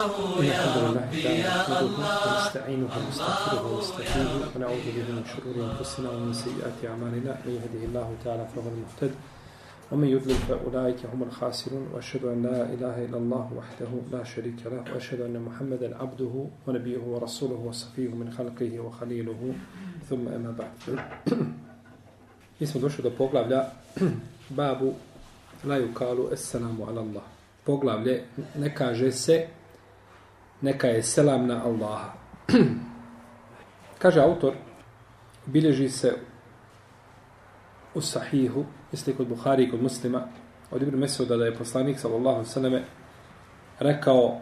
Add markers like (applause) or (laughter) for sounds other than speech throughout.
إن الحمد لله تعالى نحمده ونستعينه ونستغفره ونستهديه ونعوذ به من شرور أنفسنا ومن سيئات أعمالنا. من يهده الله تعالى فهو المهتد ومن يضلل فأولئك هم الخاسرون وأشهد أن لا إله إلا الله وحده لا شريك له وأشهد أن محمدا عبده ونبيه ورسوله وصفيه من خلقه وخليله. ثم أما بعد. Mi smo došli do poglavlja (clears throat) babu la yukalu assalamu ala Allah. Poglavlje ne kaže se neka je selam na Allaha. (clears throat) kaže autor, bilježi se u sahihu, misli kod Buhari i kod muslima, od Ibn Mesuda da je poslanik, sallallahu sallame rekao,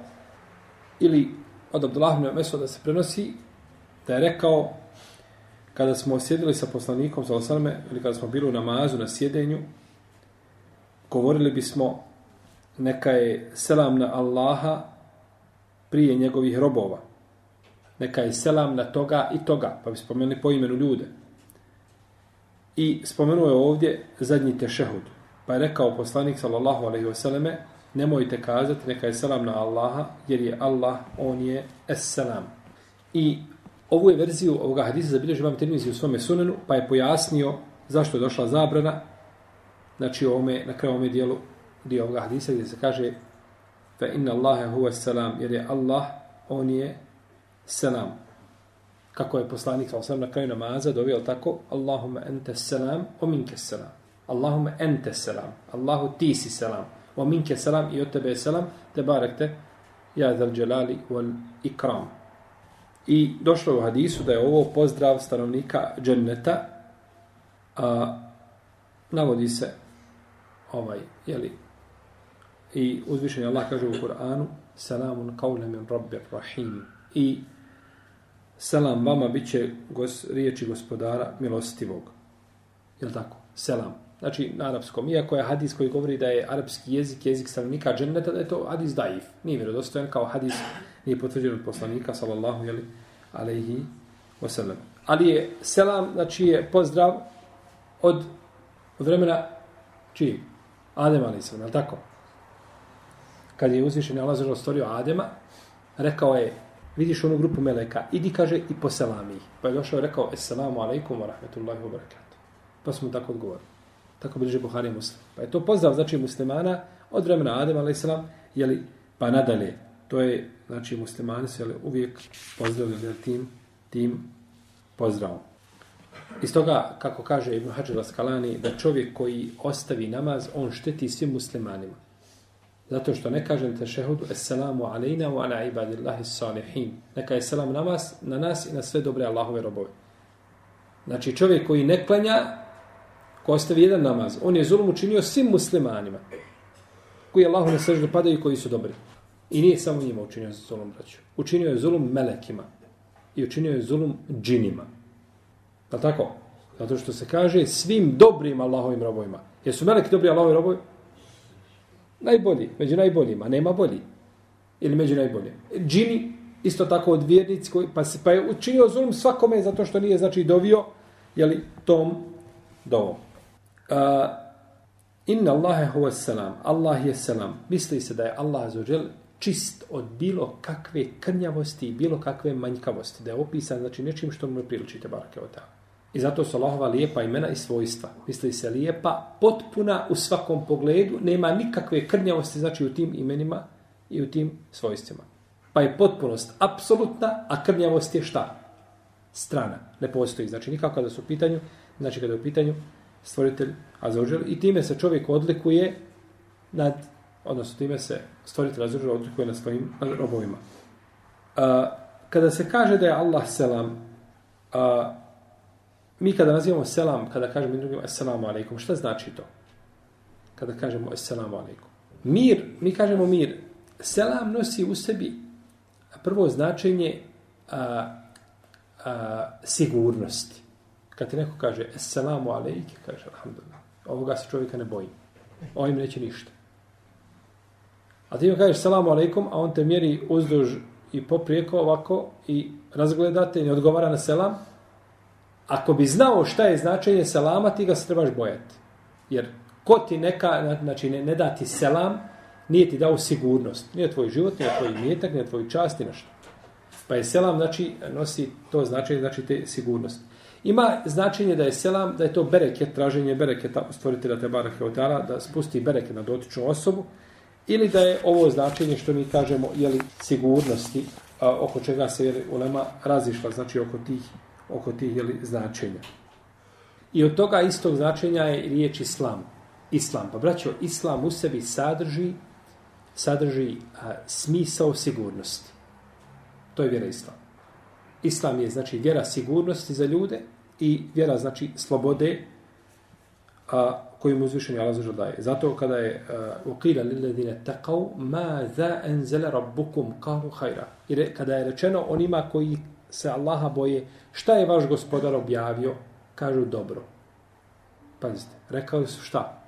ili od Abdullah ibn Mesuda se prenosi, da je rekao, kada smo sjedili sa poslanikom, sallallahu sallame ili kada smo bili u namazu, na sjedenju, govorili bismo, neka je selam na Allaha prije njegovih robova. Neka je selam na toga i toga, pa bi spomenuli po imenu ljude. I spomenuo je ovdje zadnji tešehud. Pa je rekao poslanik sallallahu alaihi wasallame, nemojte kazati neka je selam na Allaha, jer je Allah, on je es-selam. I ovu je verziju ovoga hadisa zabilježio vam Tirmizi u svome sunenu, pa je pojasnio zašto je došla zabrana, znači ovome, na kraju ovome dijelu dio ovoga hadisa gdje se kaže fa inna Allahe huve salam, jer je Allah, on je selam. Kako je poslanik sa na kraju namaza dovio tako, Allahumma ente selam, o minke selam. Allahumma ente selam, Allahu ti si selam, o minke selam i od tebe selam, te barekte, ja zal dželali wal ikram. I došlo u hadisu da je ovo pozdrav stanovnika dženneta, a navodi se ovaj, jeli, I uzvišen Allah kaže u Kur'anu Salamun qawle min rabbir rahim. I selam vama bit će gos, riječi gospodara milostivog. Je tako? Selam. Znači, na arapskom. Iako je hadis koji govori da je arapski jezik, jezik stanovnika dženneta, da je to hadis daif. Nije vjerodostojen kao hadis, nije potvrđen od poslanika, sallallahu jeli, alaihi wasallam. Ali je selam, znači je pozdrav od, od vremena čiji? Adem alaihi sallam, je tako? Kad je uzvišen Allah zažal stvorio Adema, rekao je, vidiš onu grupu meleka, idi kaže i poselami ih. Pa je došao i rekao, Esselamu alaikum wa rahmetullahi wa barakatuh. Pa smo tako odgovorili. Tako bliže Buhari muslim. Pa je to pozdrav, znači muslimana, od vremena Adema, alaih salam, jeli, pa nadalje. To je, znači, muslimani se uvijek pozdravljali tim, tim pozdravom. Iz toga, kako kaže Ibn Hajar Askalani, da čovjek koji ostavi namaz, on šteti svim muslimanima. Zato što ne kažem te šehudu, Esselamu alejna wa ala ibadillahi salihin. Neka je selam na nas, na nas i na sve dobre Allahove robove. Znači čovjek koji ne klanja, ko ostavi jedan namaz, on je zulum učinio svim muslimanima. Koji Allahu ne seždu padaju i koji su dobri. I nije samo njima učinio zulum, braću. Učinio je zulum melekima. I učinio je zulum džinima. Pa tako? Zato što se kaže svim dobrim Allahovim robovima. Jesu meleki dobri Allahovi robovi? Najbolji, među najboljima, nema bolji. Ili među najbolje. Džini, isto tako od vjernici, koji, pa, se, pa je učinio zulum svakome zato što nije, znači, dovio, jeli, tom dovom. Uh, inna Allahe huwa selam, Allah je selam. Misli se da je Allah zaođel čist od bilo kakve krnjavosti i bilo kakve manjkavosti. Da je opisan, znači, nečim što mu priličite, barake od tako. I zato su Allahova lijepa imena i svojstva. Misli se lijepa, potpuna u svakom pogledu, nema nikakve krnjavosti znači u tim imenima i u tim svojstvima. Pa je potpunost apsolutna, a krnjavost je šta? Strana. Ne postoji. Znači nikako kada su u pitanju, znači kada je u pitanju stvoritelj Azođel i time se čovjek odlikuje nad, odnosno time se stvoritelj Azođel odlikuje nad svojim robovima. A, kada se kaže da je Allah selam, a, Mi kada nazivamo selam, kada kažemo drugim assalamu alaikum, šta znači to? Kada kažemo assalamu alaikum. Mir, mi kažemo mir. Selam nosi u sebi prvo značenje a, a, sigurnosti. Kad ti neko kaže assalamu alaikum, kaže alhamdulillah. Ovoga se čovjeka ne boji. Ovim neće ništa. A ti mu kažeš salamu alaikum, a on te mjeri uzduž i poprijeko ovako i razgledate i ne odgovara na selam, ako bi znao šta je značenje selama, ti ga se trebaš bojati. Jer ko ti neka, znači ne, ne da ti selam, Nije ti dao sigurnost. Nije tvoj život, nije tvoj imetak, nije tvoj čast, nije nešto. Pa je selam, znači, nosi to značenje, znači te sigurnost. Ima značenje da je selam, da je to bereket, traženje bereketa stvoritelja te Heotara, da spusti bereket na dotičnu osobu, ili da je ovo značenje što mi kažemo, jeli, sigurnosti, a, oko čega se je ulema razišla, znači oko tih, oko tih jeli, značenja. I od toga istog značenja je riječ islam. Islam. Pa braćo, islam u sebi sadrži sadrži a, smisao sigurnosti. To je vjera islam. Islam je znači vjera sigurnosti za ljude i vjera znači slobode a, koju mu uzvišen Allah zažel daje. Zato kada je uqila lilladine taqav ma za enzele rabbukum kahu hajra. I kada je rečeno onima koji se Allaha boje šta je vaš gospodar objavio, kažu dobro. Pazite, rekao su šta?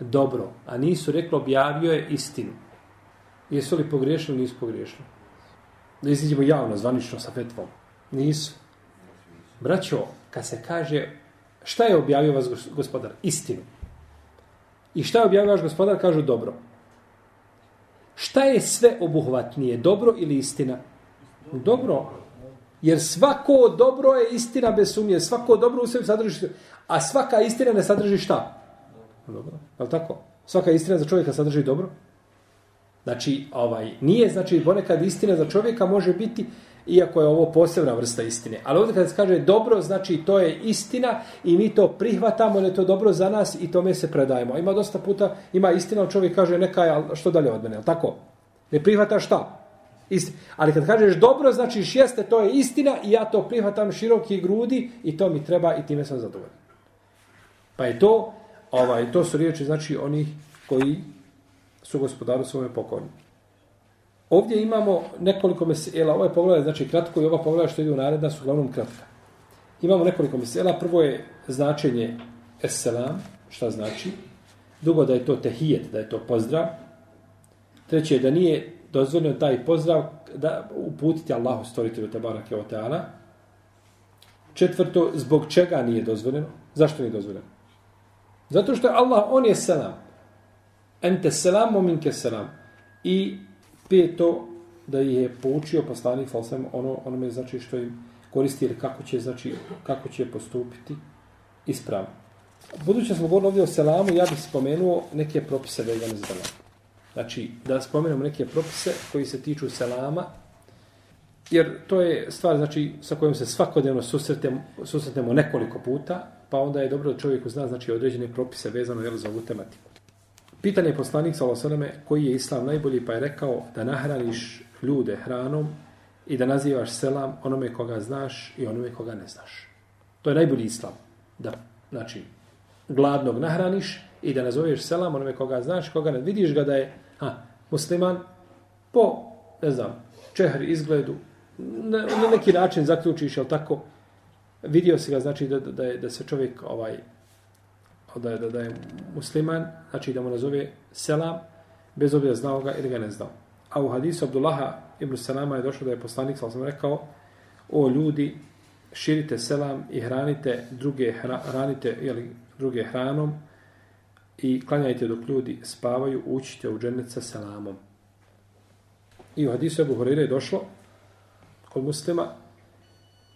Dobro. A nisu rekli objavio je istinu. Jesu li pogriješili, nisu pogriješili. Da iziđemo javno, zvanično sa fetvom. Nisu. Braćo, kad se kaže šta je objavio vas gospodar? Istinu. I šta je objavio vaš gospodar? Kažu dobro. Šta je sve obuhvatnije? Dobro ili istina? Dobro. Jer svako dobro je istina bez sumnje. Svako dobro u sebi sadrži A svaka istina ne sadrži šta? Dobro. Je li tako? Svaka istina za čovjeka sadrži dobro? Znači, ovaj, nije, znači, ponekad istina za čovjeka može biti, iako je ovo posebna vrsta istine. Ali ovdje kada se kaže dobro, znači to je istina i mi to prihvatamo, da je to dobro za nas i tome se predajemo. Ima dosta puta, ima istina, čovjek kaže neka je, što dalje od mene, ali tako? Ne prihvata šta? Isti. Ali kad kažeš dobro, znači jeste, to je istina i ja to prihvatam široki grudi i to mi treba i time sam zadovoljan. Pa je to, ovaj, to su riječi, znači, onih koji su gospodaru svome pokorni. Ovdje imamo nekoliko mesela, ovo je znači kratko i ova pogleda što ide u naredna su uglavnom kratka. Imamo nekoliko mesela, prvo je značenje esselam, šta znači, drugo da je to tehijet, da je to pozdrav, treće je da nije dozvoljeno taj pozdrav da uputiti Allahu stvoritelju te barake o četvrto, zbog čega nije dozvoljeno, zašto nije dozvoljeno? Zato što je Allah, on je selam, ente selam, mominke selam. I peto, da je poučio poslanik Falsam ono, ono me znači što im koristi ili kako će, znači, kako će postupiti ispravno. Budući smo govorili ovdje o selamu, ja bih spomenuo neke propise vezane za selam. Znači, da spomenemo neke propise koji se tiču selama, jer to je stvar znači, sa kojom se svakodnevno susretemo, susretemo nekoliko puta, pa onda je dobro da čovjeku zna znači, određene propise vezano jel, za ovu tematiku. Pitan je poslanik sa koji je islam najbolji, pa je rekao da nahraniš ljude hranom i da nazivaš selam onome koga znaš i onome koga ne znaš. To je najbolji islam. Da, znači, gladnog nahraniš i da nazoveš selam onome koga znaš, koga ne vidiš ga da je ha, musliman po, ne znam, čehri izgledu, na, na neki način zaključiš, jel tako, vidio si ga, znači da, da, je, da se čovjek ovaj da je, da, da je musliman, znači da mu nazove selam, bez obzira znao ga ili ga ne znao. A u hadisu Abdullaha ibn Salama je došlo da je poslanik, sam sam rekao, o ljudi, širite selam i hranite druge, hranite jeli, druge hranom i klanjajte dok ljudi spavaju, učite u džennet sa selamom. I u hadisu Ebu Horeire je došlo kod muslima,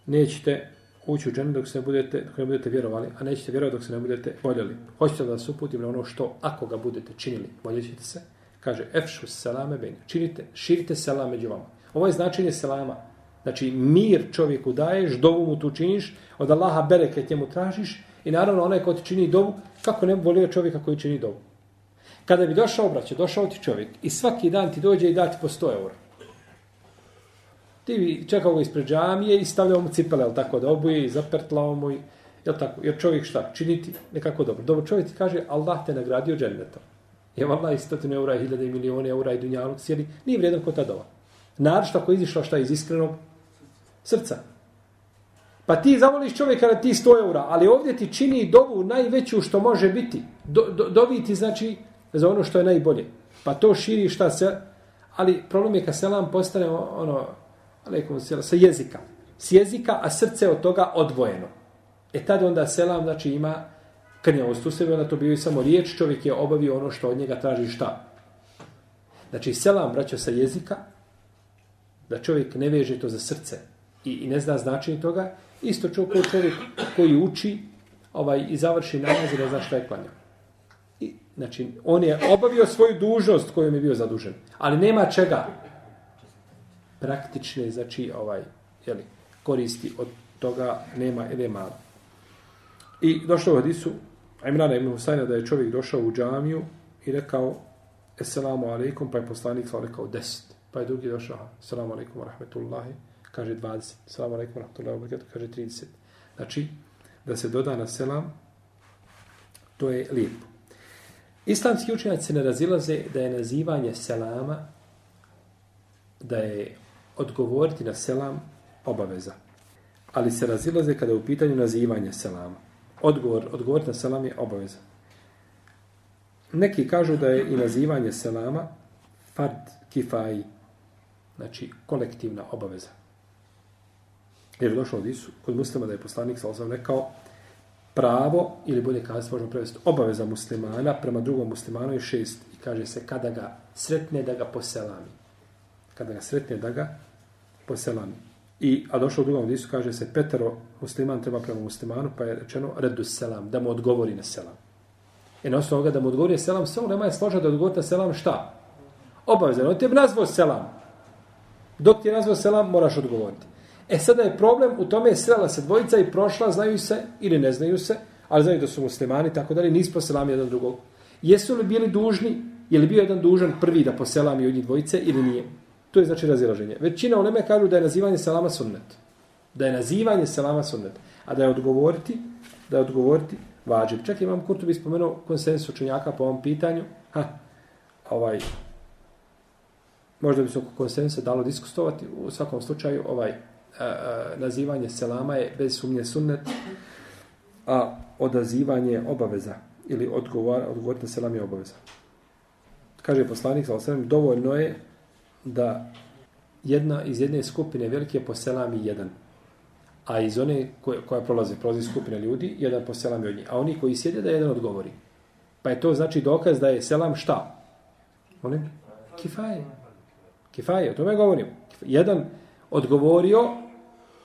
nećete ući u džennet dok se ne budete, dok ne budete vjerovali, a nećete vjerovati dok se ne budete voljeli. Hoćete da vas uputim na ono što, ako ga budete činili, voljet se, kaže, efšu selame beni, činite, širite selam među vama. Ovo je značenje selama. Znači, mir čovjeku daješ, dovu mu tu činiš, od Allaha bereke njemu tražiš i naravno onaj ko ti čini dovu, kako ne bi volio čovjeka koji čini dovu. Kada bi došao obraće, došao ti čovjek i svaki dan ti dođe i dati po 100 eura. Ti bi čekao ga ispred džamije i stavljao mu cipele, jel tako, da obuje i zapertlao mu, jel tako, jer čovjek šta, činiti nekako dobro. Dobro, čovjek ti kaže, Allah te nagradio džennetom. Je Allah i stotinu eura, i hiljade i milijone eura i dunjalog sjeli, nije vrijedan ko ta dova. Naravno što ako izišla šta iz iskrenog srca. Pa ti zavoliš čovjeka na ti 100 eura, ali ovdje ti čini dovu najveću što može biti. Do, do, doviti znači za ono što je najbolje. Pa to širi šta se... Ali problem je kad selam postane ono, alaikum selam, sa jezika. S jezika, a srce od toga odvojeno. E tad onda selam, znači ima krnjavost u sebi, onda to bio i samo riječ, čovjek je obavio ono što od njega traži šta? Znači, selam vraća sa jezika, da čovjek ne veže to za srce i, i ne zna značenje toga, isto čovjek, čovjek koji uči ovaj, i završi namaz i ne zna šta je klanjao. I, znači, on je obavio svoju dužnost kojom je bio zadužen. Ali nema čega praktične, znači, ovaj, jeli, koristi od toga nema ili malo. I došlo u hadisu Imrana ibn Husayna da je čovjek došao u džamiju i rekao Esselamu alaikum, pa je poslanik rekao deset. Pa je drugi došao, Esselamu alaikum rahmetullahi, kaže 20. Salamu alaikum rahmetullahi, kaže 30. Znači, da se doda na selam, to je lijepo. Islamski učenjaci ne razilaze da je nazivanje selama, da je odgovoriti na selam obaveza. Ali se razilaze kada je u pitanju nazivanje selama. Odgovor, odgovoriti na selam je obaveza. Neki kažu da je i nazivanje selama fard kifaji, znači kolektivna obaveza. Jer je došlo od Isu, kod muslima da je poslanik sa osam rekao pravo, ili bolje kazati, možemo prevesti, obaveza muslimana prema drugom muslimanu je šest. I kaže se kada ga sretne da ga poselami. Kada ga sretne da ga poselami. I, a došlo u drugom Isu, kaže se petero musliman treba prema muslimanu, pa je rečeno redu selam, da mu odgovori na selam. I na osnovu da mu odgovori na selam, sve nema je složa da odgovori na selam šta? Obavezano. On te nazvao selam. Dok ti je nazvao selam, moraš odgovoriti. E sada je problem, u tome je srela se dvojica i prošla, znaju se ili ne znaju se, ali znaju da su muslimani, tako da li nisu poselami jedan drugog. Jesu li bili dužni, je li bio jedan dužan prvi da poselami od njih dvojice ili nije? To je znači razilaženje. Većina uleme kažu da je nazivanje selama sunnet. Da je nazivanje selama sunnet. A da je odgovoriti, da je odgovoriti vađib. Čak imam Kurtu bi spomenuo konsensu učenjaka po ovom pitanju. Ha, ovaj, možda bi se oko konsensa dalo diskustovati. U svakom slučaju, ovaj, nazivanje selama je bez sumnje sunnet, a odazivanje obaveza ili odgovor, odgovor na selam je obaveza. Kaže poslanik, sa dovoljno je da jedna iz jedne skupine velike poselami jedan. A iz one koje, koja prolaze, prolazi skupina ljudi, jedan poselami od njih. A oni koji sjede da jedan odgovori. Pa je to znači dokaz da je selam šta? Molim? Kifaje. Kifaje, o tome govorim. Jedan odgovorio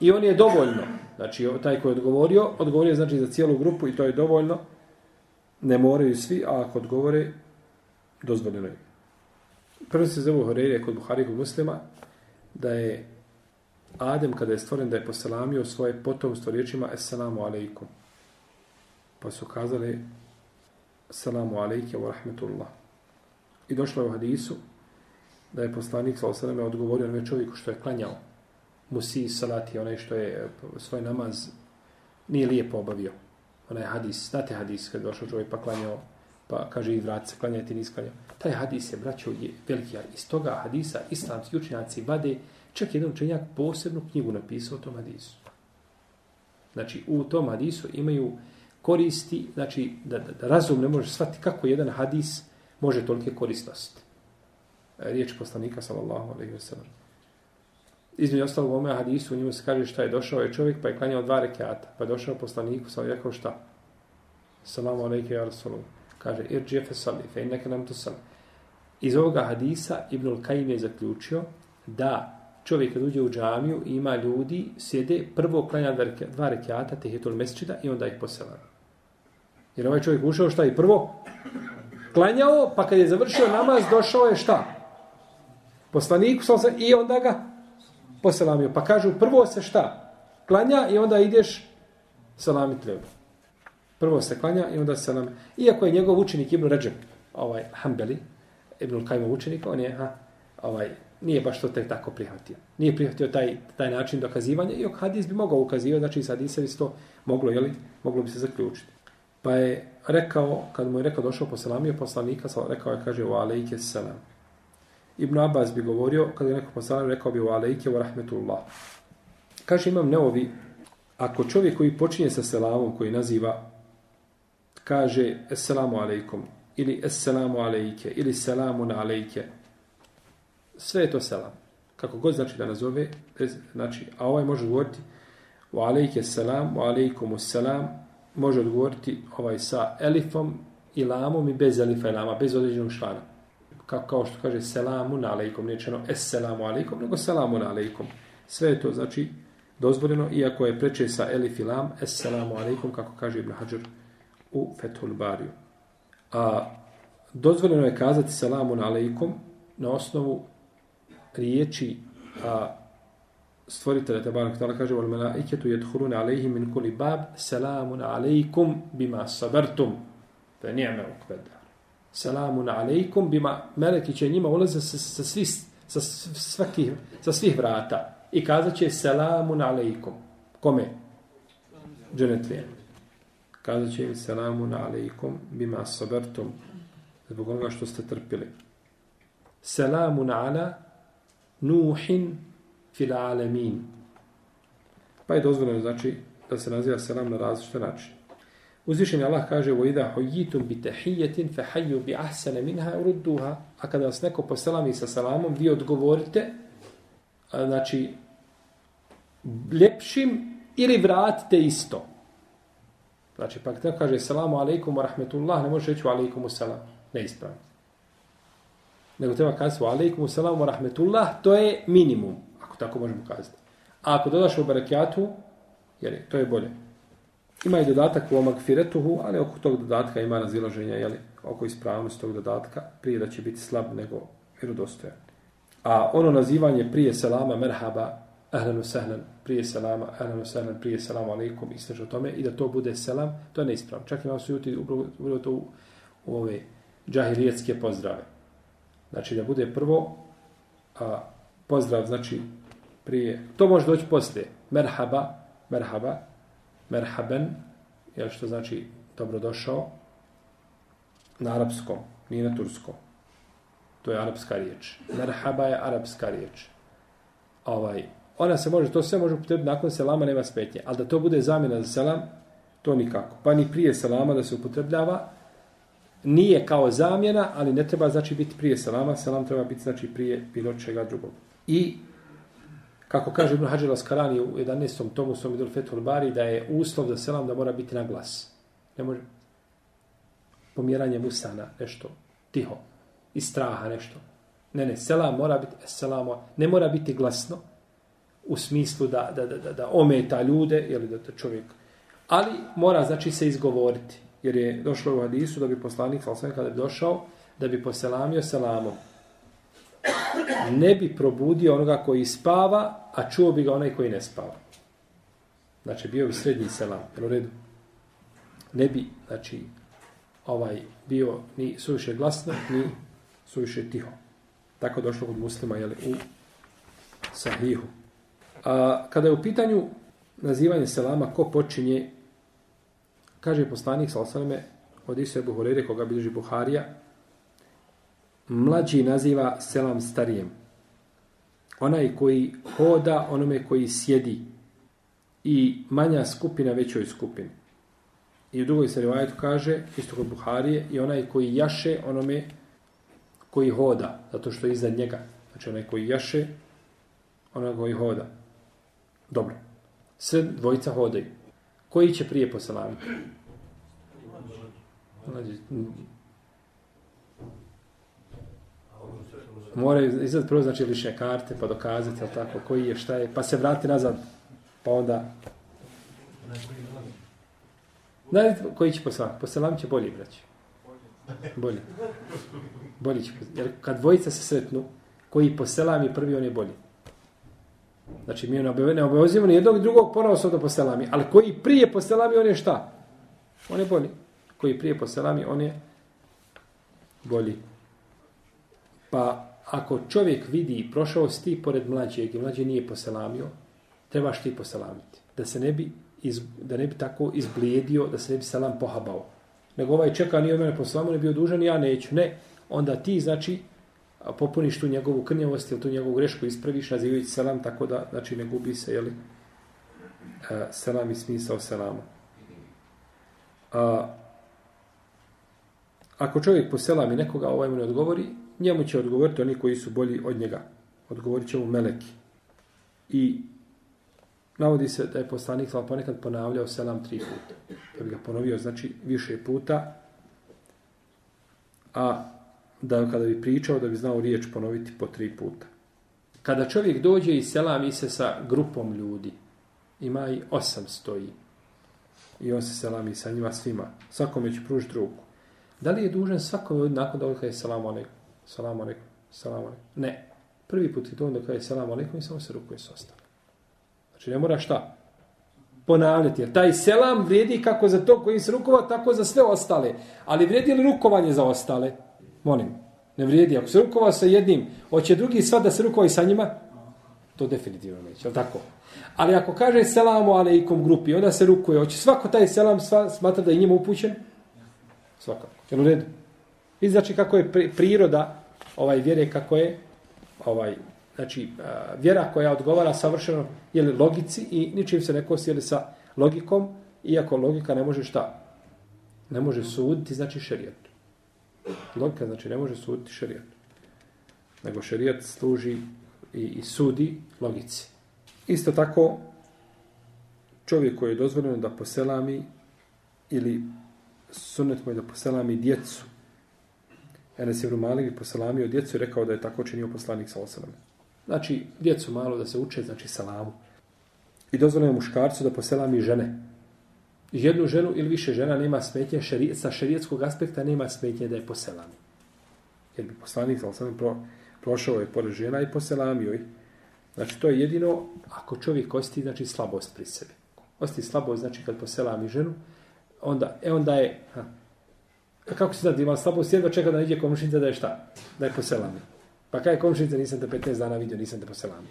I on je dovoljno. Znači, taj koji je odgovorio, odgovorio znači za cijelu grupu i to je dovoljno. Ne moraju svi, a ako odgovore, dozvoljeno je. Prvo se zove Horeire kod Buhari kod muslima, da je Adem, kada je stvoren, da je poselamio svoje potomstvo riječima Esselamu alaikum. Pa su kazali Esselamu alaike wa rahmetullah. I došlo je u hadisu da je poslanik sa osaleme odgovorio na čovjeku što je klanjao musi salati, onaj što je e, svoj namaz nije lijepo obavio. Onaj hadis, znate hadis, kad došao čovjek pa klanjao, pa kaže i vrat se, klanja, ti nisi klanjao. Taj hadis je, braćo, je veliki. Iz toga hadisa islamski učenjaci vade, čak jedan učenjak posebnu knjigu napisao o tom hadisu. Znači, u tom hadisu imaju koristi, znači, da, da, da razum ne može shvatiti kako jedan hadis može tolike koristnosti. E, riječ poslanika, sallallahu alaihi wa sallam između ostalog u ome hadisu, u njemu se kaže šta je došao je čovjek, pa je klanjao dva rekiata. Pa je došao poslaniku, sam rekao šta? Salamu alaike ja rasulom. Kaže, ir džefe sali, fe neka nam to sali. Iz ovoga hadisa Ibnul Kajim je zaključio da čovjek kad uđe u džamiju ima ljudi, sjede, prvo klanja dva rekiata, tehitul mesečida i onda ih posela. Jer ovaj čovjek ušao šta i prvo? Klanjao, pa kad je završio namaz, došao je šta? Poslaniku, sam i onda ga poselamio. Pa kažu, prvo se šta? Klanja i onda ideš salami treba. Prvo se klanja i onda selam. Iako je njegov učenik Ibn Ređep, ovaj Hanbeli, Ibn Kajmov učenik, on je, ha, ovaj, nije baš to tek tako prihvatio. Nije prihvatio taj, taj način dokazivanja i hadis bi mogao ukazivati, znači iz hadisa bi to moglo, jeli, moglo bi se zaključiti. Pa je rekao, kad mu je rekao došao po selamiju poslanika, rekao je, kaže, u alejke selam. Ibn Abbas bi govorio, kada je neko poslanik rekao bi u alejke wa rahmetullah. Kaže imam neovi, ako čovjek koji počinje sa selamom, koji naziva, kaže assalamu alejkum, ili assalamu alejke, ili selamun alejke, sve je to selam. Kako god znači da nazove, znači, a ovaj može govoriti u alejke selam, u alejkumu selam, može odgovoriti ovaj sa elifom i lamom i bez elifa i lama, bez određenog člana kao, kao što kaže selamun alejkum, nije čeno esselamu alejkum, nego selamun alejkum. Sve je to znači dozvoljeno, iako je preče sa elif i lam, esselamu alejkum, kako kaže Ibn Hajar u Fethul Bariju. A dozvoljeno je kazati selamun alejkum na osnovu riječi a, stvoritelja Tabarak Tala kaže wal malaiketu yadkhuluna alayhim min kulli bab salamun alaykum bima sabartum fa ni'ma uqbada salamun alejkum, bima meleki će njima ulaze sa, sa, svih, sa, svakih, sa svih vrata i kazat će salamun alejkum. kome? dženetlije kazat će im salamun alejkum bima sabertum zbog onoga što ste trpili salamun ala nuhin fil alamin. Pa je dozvoljeno znači da se naziva selam na različite načine. Uzvišeni Allah kaže wa ida huyitum bi tahiyatin fa hayyu bi ahsana minha urduha. A kada vas neko poselami sa salamom, vi odgovorite znači ljepšim ili vratite isto. Znači, pa kada kaže salamu alaikum wa rahmetullah, ne može reći alaikum salam, selam. Neispravno. Nego treba kazati alaikum salam wa rahmetullah, to je minimum ako tako možemo kazati. A ako dodaš u barakijatu, jeli, to je bolje. Ima i dodatak u omagfiretuhu, ali oko tog dodatka ima razilaženja, jeli, oko ispravnosti tog dodatka, prije da će biti slab nego vjerodostojan. A ono nazivanje prije selama, merhaba, ahlanu sahlan, prije selama, ahlanu sahlan, prije selamu alaikum, isto o tome, i da to bude selam, to je neispravno. Čak ima su juti upravo to u, u ove džahilijetske pozdrave. Znači da bude prvo a, pozdrav, znači prije. To može doći poslije. Merhaba, merhaba, merhaben, jel što znači dobrodošao na arapskom, nije na turskom. To je arapska riječ. Merhaba je arapska riječ. Ovaj, ona se može, to sve može upotrebiti nakon selama, nema smetnje. Ali da to bude zamjena za selam, to nikako. Pa ni prije selama da se upotrebljava, nije kao zamjena, ali ne treba znači biti prije selama, selam treba biti znači prije bilo čega drugog. I Kako kaže Ibn Hađel Askarani u 11. tomu svom idol Fethul Bari, da je uslov za selam da mora biti na glas. Ne može pomjeranje musana, nešto tiho, iz straha nešto. Ne, ne, selam mora biti, selamo, ne mora biti glasno, u smislu da, da, da, da, ometa ljude, ili da to čovjek, ali mora znači se izgovoriti, jer je došlo u hadisu da bi poslanik, ali kada bi došao, da bi poselamio selamom, ne bi probudio onoga koji spava, a čuo bi ga onaj koji ne spava. Znači, bio bi srednji selam, u redu. Ne bi, znači, ovaj bio ni suviše glasno, ni suviše tiho. Tako došlo kod muslima, jel, u sahihu. A, kada je u pitanju nazivanje selama, ko počinje, kaže poslanik, sal osaname, od Isu Buhurere, koga bilježi Buharija, mlađi naziva selam starijem. Onaj koji hoda onome koji sjedi i manja skupina većoj skupini. I u drugoj se rivajetu kaže, isto kod Buharije, i onaj koji jaše onome koji hoda, zato što je iza njega. Znači onaj koji jaše, onaj koji hoda. Dobro. Sve dvojica hodaju. Koji će prije poselamiti? Mlađi. Moraju izad prvo znači liše karte pa dokazati ali tako koji je šta je pa se vrati nazad pa onda Da, koji će poslan? Poselam će bolji, braći. Bolji. Bolji će Jer kad dvojica se sretnu, koji poselam je prvi, on je bolji. Znači, mi ne obavezimo ni jednog drugog ponovo sa da poselami. Ali koji prije poselami, on je šta? On je bolji. Koji prije poselami, on je bolji. Pa ako čovjek vidi prošao si ti pored mlađeg i mlađe nije poselamio, trebaš ti poselamiti. Da se ne bi, iz, da ne bi tako izblijedio, da se ne bi selam pohabao. Nego ovaj čeka, nije mene poselamio, ne bio dužan, ja neću. Ne, onda ti, znači, popuniš tu njegovu krnjavost ili tu njegovu grešku ispraviš, nazivajući selam, tako da, znači, ne gubi se, jeli, e, selam i smisao selama. A, ako čovjek poselami nekoga, ovaj mu ne odgovori, njemu će odgovoriti oni koji su bolji od njega. Odgovorit će mu meleki. I navodi se da je poslanik sam ponekad ponavljao selam tri puta. Da bi ga ponovio, znači, više puta. A da kada bi pričao, da bi znao riječ ponoviti po tri puta. Kada čovjek dođe i selami se sa grupom ljudi, ima i osam stoji, i on se selami sa njima svima, svakome će pružiti ruku. Da li je dužan svakome nakon da je kaže alaikum, salamu alaikum, salamu alaikum? Ne. Prvi put je to onda kaže salamu alaikum i samo se rukuje s ostalim. Znači ne mora šta? Ponavljati. Jer taj selam vrijedi kako za to koji se rukova, tako za sve ostale. Ali vrijedi li rukovanje za ostale? Molim. Ne vrijedi. Ako se rukova sa jednim, hoće drugi sva da se rukova i sa njima? To definitivno neće. ali tako? Ali ako kaže selamu alaikum grupi, onda se rukuje. Hoće svako taj selam sva, smatra da je njima upućen? Svakako. Jel u redu? I znači kako je priroda ovaj vjere, kako je ovaj, znači, vjera koja odgovara savršeno je logici i ničim se ne kosi sa logikom, iako logika ne može šta? Ne može suditi, znači šerijat. Logika znači ne može suditi šerijat. Nego šerijat služi i, i sudi logici. Isto tako, čovjek koji je dozvoljeno da poselami ili sunet mu je da poselami djecu. Enes Ibn Malik bi poselamio djecu i rekao da je tako činio poslanik sa osalame. Znači, djecu malo da se uče, znači salamu. I dozvoljeno muškarcu da poselami žene. Jednu ženu ili više žena nema smetnje, šeri, sa šerijetskog aspekta nema smetnje da je poselami. Jer bi poslanik sa osalame pro, prošao je pored žena i poselamio ih. Znači, to je jedino ako čovjek osti, znači, slabost pri sebi. Osti slabost, znači, kad poselami ženu, onda, e onda je, ha, Pa kako se da ima slabost, jedva čeka da iđe komšinica da je šta? Da je poselami. Pa kaj komšinica, nisam te 15 dana vidio, nisam te poselami.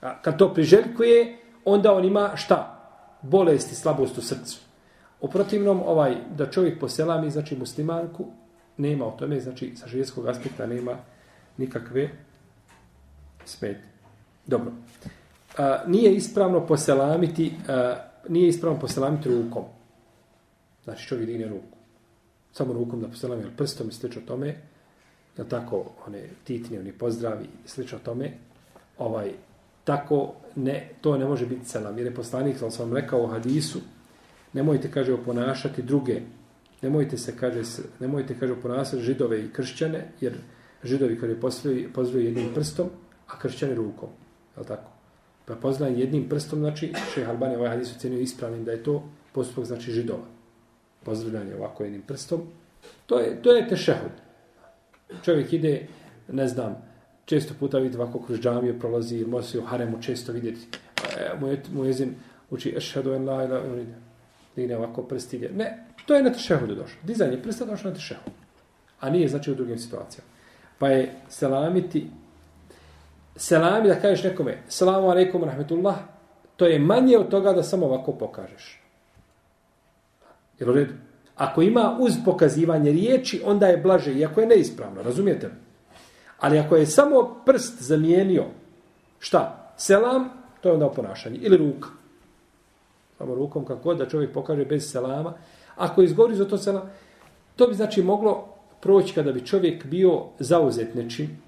A kad to priželjkuje, onda on ima šta? Bolesti, slabost u srcu. U protivnom, ovaj, da čovjek poselami, znači muslimanku, nema o tome, znači sa živjetskog aspekta nema nikakve smeti. Dobro. A, nije ispravno poselamiti, a, nije ispravno poselamiti rukom. Znači čovjek digne ruku. Samo rukom da poselam, ali prstom i slično tome, da tako, one titni, oni pozdravi, slično tome, ovaj, tako ne, to ne može biti selam. Jer je poslanik, sam vam rekao u hadisu, nemojte, kaže, oponašati druge, nemojte se, kaže, nemojte, kaže, oponašati židove i kršćane, jer židovi kada je pozdravio jednim prstom, a kršćani rukom. Je tako? Pa pozdravio jednim prstom, znači, šeha Albani ovaj hadis ocenio ispravnim da je to postupak, znači, židova. Pozdravljanje ovako jednim prstom. To je, to je tešehud. Čovjek ide, ne znam, često puta vidi ovako kroz džamiju prolazi, ili može se u haremu često vidjeti. E, mu jezin uči ešhedu en la ila, digne ovako prst ide. Ne, to je na tešehudu došlo. Dizanje prsta došlo na tešehud. A nije znači u drugim situacijama. Pa je selamiti, selami da kažeš nekome, selamu alaikum rahmetullah, to je manje od toga da samo ovako pokažeš. Jel u redu? Ako ima uz pokazivanje riječi, onda je blaže, iako je neispravno, razumijete li? Ali ako je samo prst zamijenio, šta? Selam, to je onda ponašanje. Ili ruka. Samo rukom, kako god da čovjek pokaže bez selama. Ako izgovori za to selam, to bi znači moglo proći kada bi čovjek bio zauzet nečim,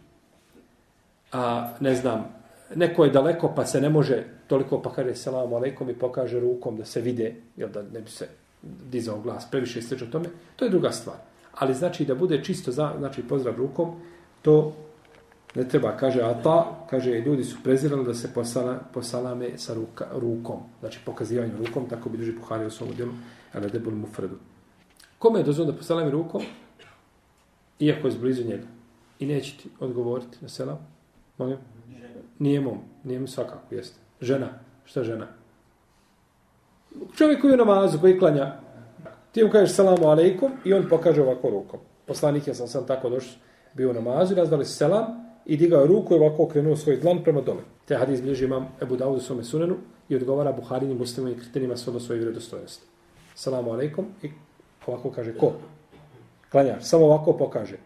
a ne znam, neko je daleko pa se ne može toliko pa kaže selamu alaikum i pokaže rukom da se vide, jel da ne bi se dizao glas previše i slično tome, to je druga stvar. Ali znači da bude čisto, za, znači pozdrav rukom, to ne treba, kaže Ata, kaže ljudi su prezirali da se posala, posalame sa ruka, rukom, znači pokazivanjem rukom, tako bi duži Buhari u svom djelu, ali debul mu fredu. Kome je dozvoljeno da posalame rukom? Iako je zblizu njega. I neće ti odgovoriti na selam? Molim? Nije mom, nije svakako, jeste. Žena, šta žena? Čovjek koji je namazu, koji klanja, ti mu kažeš salamu alaikum i on pokaže ovako rukom. Poslanik je sam sam tako došao, bio u namazu i nazvali se selam i digao ruku i ovako okrenuo svoj dlan prema dole. Te hadis bliži imam Ebu Dawud u svome sunenu i odgovara Buharinim muslimom i kriterijima svojno svoje vredostojnosti. Salamu alaikum i ovako kaže ko? Klanjač, samo ovako pokaže.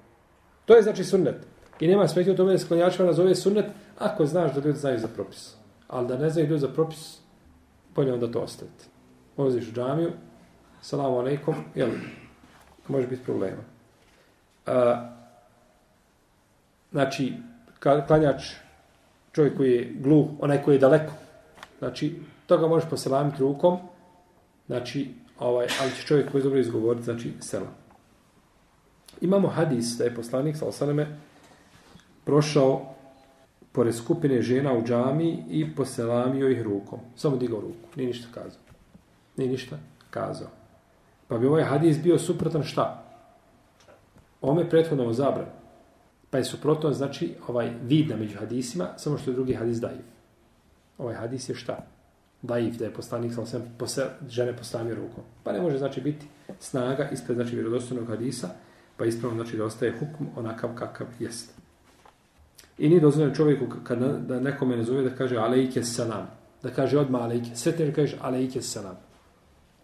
To je znači sunnet. I nema smetnje u tome da se klanjačima nazove sunnet ako znaš da ljudi znaju za propis. Ali da ne znaju ljudi za propis, bolje onda to ostaviti ulaziš u džamiju, salamu alaikum, jel, može biti problema. A, znači, klanjač, čovjek koji je gluh, onaj koji je daleko, znači, toga možeš poselamiti rukom, znači, ovaj, ali će čovjek koji je dobro izgovoriti, znači, selam. Imamo hadis da je poslanik sa osaleme prošao pored skupine žena u džami i poselamio ih rukom. Samo digao ruku. Nije ništa kazao. Nije ništa kazao. Pa bi ovaj hadis bio suprotan šta? Ome prethodno zabran. Pa je suprotno, znači, ovaj vid na među hadisima, samo što je drugi hadis daiv. Ovaj hadis je šta? Daiv, da je poslanik sam sam pose, žene postavio rukom. Pa ne može, znači, biti snaga ispred, znači, vjerodostojnog hadisa, pa ispravno, znači, da ostaje hukm onakav kakav jest. I nije dozvoljeno čovjeku kad na, da nekome ne zove da kaže alejke salam. Da kaže odmah alejke. Sve te alejke salam.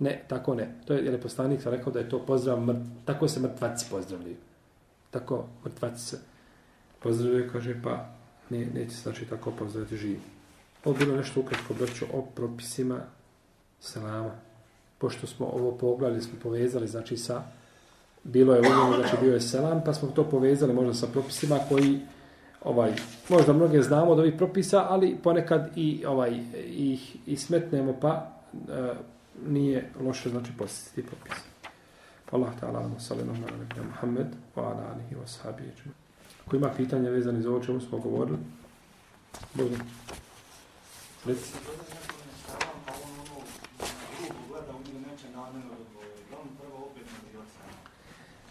Ne, tako ne. To je, jer je poslanik rekao da je to pozdrav, mrt, tako se mrtvaci pozdravljaju. Tako mrtvaci se pozdravljaju, kaže, pa ne, neće se znači tako pozdraviti živi. Ovo bilo nešto ukratko, braću, o propisima selama. Pošto smo ovo pogledali, smo povezali, znači sa, bilo je uvijek, znači bio je selam, pa smo to povezali možda sa propisima koji ovaj možda mnoge znamo od ovih propisa, ali ponekad i ovaj ih i smetnemo pa e, nije loše znači posjetiti popis. Allah ta'ala sallallahu alejhi ve Muhammed wa ala alihi wa sahbihi. Ako ima pitanja vezani za ovo čemu smo govorili? Bude. Reci.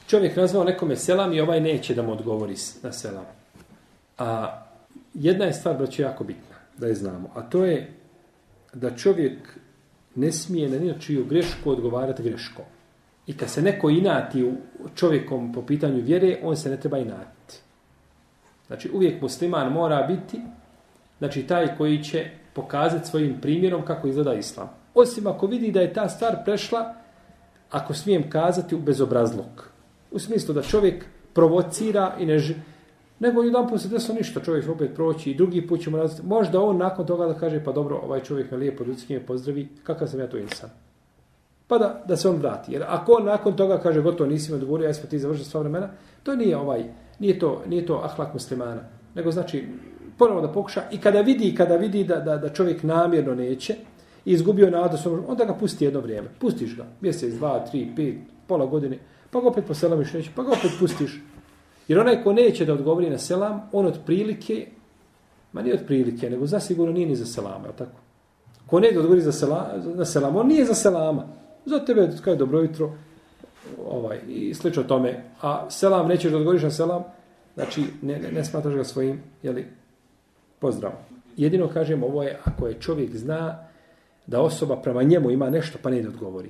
Čovjek nazvao nekome selam i ovaj neće da mu odgovori na selam. A jedna je stvar, braću, jako bitna da je znamo, a to je da čovjek ne smije na ničiju grešku odgovarati greškom. I kad se neko inati u čovjekom po pitanju vjere, on se ne treba inatiti. Znači, uvijek musliman mora biti znači, taj koji će pokazati svojim primjerom kako izgleda islam. Osim ako vidi da je ta stvar prešla, ako smijem kazati, u bezobrazluk. U smislu da čovjek provocira i ne, Nego jedan put se desilo ništa, čovjek opet proći i drugi put ćemo različiti. Možda on nakon toga da kaže, pa dobro, ovaj čovjek me lijepo ljudski me pozdravi, kakav sam ja to insan. Pa da, da se on vrati. Jer ako on nakon toga kaže, gotovo nisi me odgovorio, ja sam ti završio sva vremena, to nije ovaj, nije to, nije to ahlak muslimana. Nego znači, ponovno da pokuša i kada vidi, kada vidi da, da, da čovjek namjerno neće, i izgubio nadu, onda ga pusti jedno vrijeme. Pustiš ga, mjesec, dva, tri, pet, pola godine, pa ga opet poselamiš neće, pa ga opet pustiš. Jer onaj ko neće da odgovori na selam, on od prilike, ma nije od prilike, nego zasigurno nije ni za selama, je tako? Ko neće da odgovori za selam, na selam, on nije za selama. Za tebe je dobro jutro, ovaj, i slično tome. A selam, nećeš da odgovoriš na selam, znači ne, ne, ne smatraš ga svojim, jeli, pozdravom. Jedino kažem, ovo je ako je čovjek zna da osoba prema njemu ima nešto, pa ne da odgovori.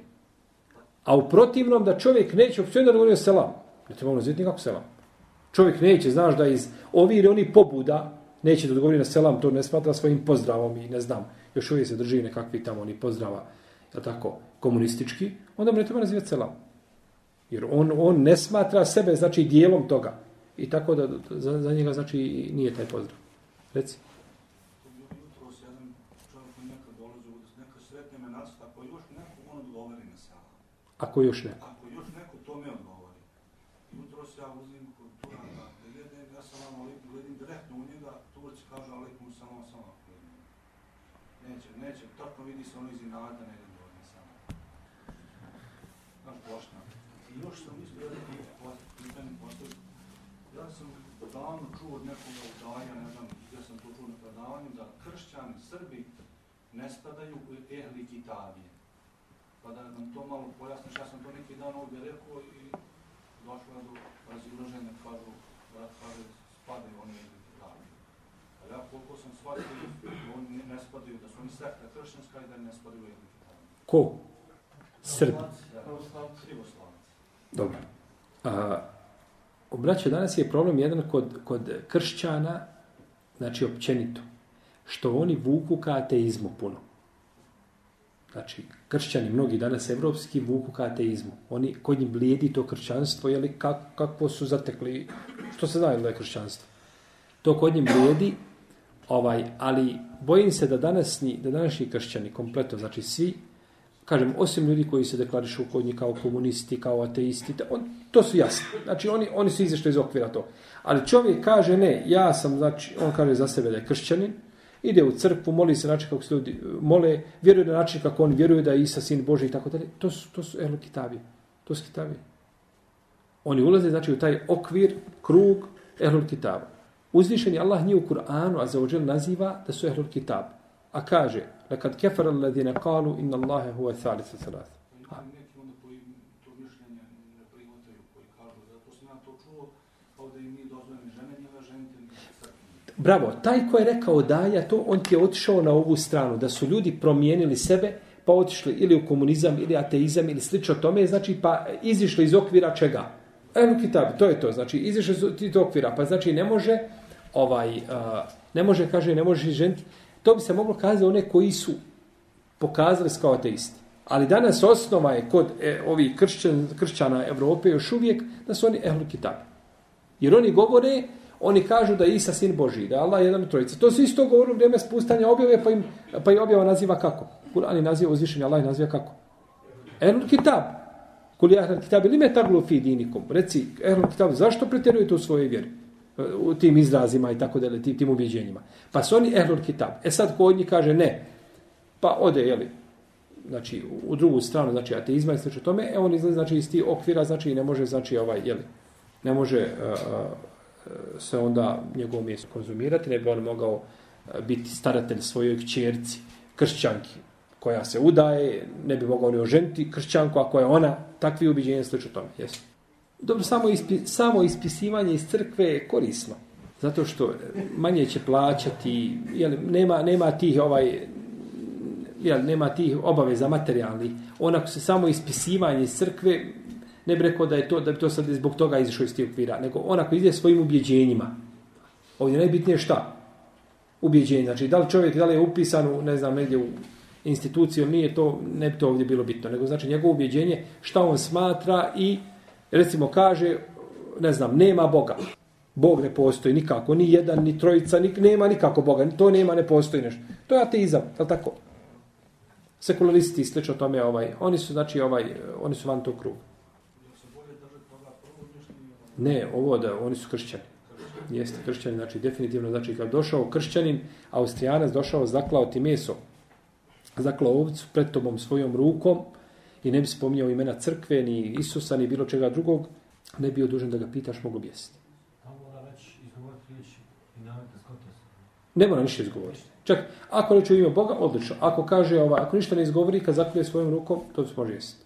A u protivnom da čovjek neće uopće da odgovori na selam. Ne treba ono zvijeti nikako selam. Čovjek neće, znaš da iz ovi ili oni pobuda neće da odgovori na selam, to ne smatra svojim pozdravom i ne znam, još uvijek se drži nekakvi tamo oni pozdrava, je tako, komunistički, onda mu ne treba nazivati selam. Jer on, on ne smatra sebe, znači, dijelom toga. I tako da za, za njega, znači, nije taj pozdrav. Reci. Ako još neko. Neće, neće, tako vidi se ono iz inata, ne idem dođe samo. Znaš, pošta. I još sam mislio da ti pitanje postavio. Ja sam davno čuo od nekoga u Dalja, ne znam gdje sam to čuo na predavanju, da kršćani, Srbi, ne spadaju u ehli Kitabije. Pa da nam to malo pojasniš, ja sam to neki dan ovdje rekao i došlo je do razilaženja, kažu, brat, kaže, spadaju oni ehli ja koliko sam shvatio, oni ne spadaju, da su oni sekta kršćanska i da ne spadaju kitabije. Ko? Srbi. Dobro. A, obraću, danas je problem jedan kod, kod kršćana, znači općenito što oni vuku ka ateizmu puno. Znači, kršćani, mnogi danas evropski, vuku ka ateizmu. Oni, kod njim blijedi to kršćanstvo, jeli, kak, kako su zatekli, što se zna da je kršćanstvo. To kod njim blijedi, ovaj, ali bojim se da današnji, da današnji kršćani, kompletno, znači svi, kažem, osim ljudi koji se deklarišu kod njih kao komunisti, kao ateisti, on, to su jasni. Znači, oni, oni su izašli iz okvira to. Ali čovjek kaže, ne, ja sam, znači, on kaže za sebe da je kršćanin, ide u crkvu, moli se način kako se ljudi mole, vjeruje na način kako on vjeruje da je Isa sin Boži i tako dalje. To su, to su ehlu kitabije. To su kitavi. Oni ulaze, znači, u taj okvir, krug ehlul kitaba. Uzvišeni Allah nije u Kur'anu, a za ođel naziva da su ehlul kitab. A kaže, lekad kefar alladine kalu inna Allahe huve ni crkveni. Bravo, taj ko je rekao da ja to, on ti je otišao na ovu stranu, da su ljudi promijenili sebe, pa otišli ili u komunizam, ili ateizam, ili slično tome, znači pa izišli iz okvira čega? Evo kitab, to je to, znači izišli do okvira, pa znači ne može, ovaj, ne može, kaže, ne može ženiti, to bi se moglo kazati one koji su pokazali se kao ateisti. Ali danas osnova je kod e, ovih kršćan, kršćana Evrope još uvijek da su oni ehlu kitab. Jer oni govore, oni kažu da je Isa sin Boži, da je Allah jedan od trojice. To se isto govorili u vrijeme spustanja objave, pa, im, pa i objava naziva kako? Kur'an je naziva uzvišenje, Allah je naziva kako? Ehlu kitab. Kul je ehlu kitab ili me taglu fi dinikum. Reci, ehlu kitab, zašto pretjerujete u svojoj vjeri? U tim izrazima i tako dalje, tim, tim ubjeđenjima. Pa su oni ehlul kitab. E sad ko od njih kaže ne, pa ode, jeli, znači, u drugu stranu, znači, ateizma i sl. tome, e on izlazi, znači, iz tih okvira, znači, ne može, znači, ovaj, jeli, ne može uh, se onda njegovo mjesto konzumirati, ne bi on mogao e, biti staratelj svojoj kćerci, kršćanki, koja se udaje, ne bi mogao ni oženiti kršćanku, ako je ona takvi ubiđenja sl. tome, jesu. Dobro, samo, ispi, samo ispisivanje iz crkve je korisno. Zato što manje će plaćati, jel, nema, nema tih ovaj jel, nema tih obaveza materijalni. Onako se samo ispisivanje iz crkve, ne bi rekao da je to, da bi to sad zbog toga izišao iz tih okvira, nego onako ide svojim ubjeđenjima. Ovdje najbitnije šta? Ubjeđenje. Znači, da li čovjek, da li je upisan u, ne znam, negdje u instituciju, nije to, ne bi to ovdje bilo bitno, nego znači njegovo ubjeđenje, šta on smatra i recimo kaže, ne znam, nema Boga. Bog ne postoji nikako, ni jedan, ni trojica, ni, nema nikako Boga. To nema, ne postoji nešto. To je ateizam, je tako? Sekularisti, slično tome, ovaj, oni su, znači, ovaj, oni su van tog kruga. Ne, ovo da, oni su kršćani. Jeste kršćani, znači, definitivno, znači, kad došao kršćanin, austrijanac došao, zaklao ti meso, zaklao ovcu pred tobom svojom rukom, i ne bi spominjao imena crkve, ni Isusa, ni bilo čega drugog, ne bi bio dužan da ga pitaš, mogu bi jesti. Ne mora ništa izgovoriti. Čak, ako reče u ime Boga, odlično. Ako kaže, ova, ako ništa ne izgovori, kad zaklije svojom rukom, to se može jesti.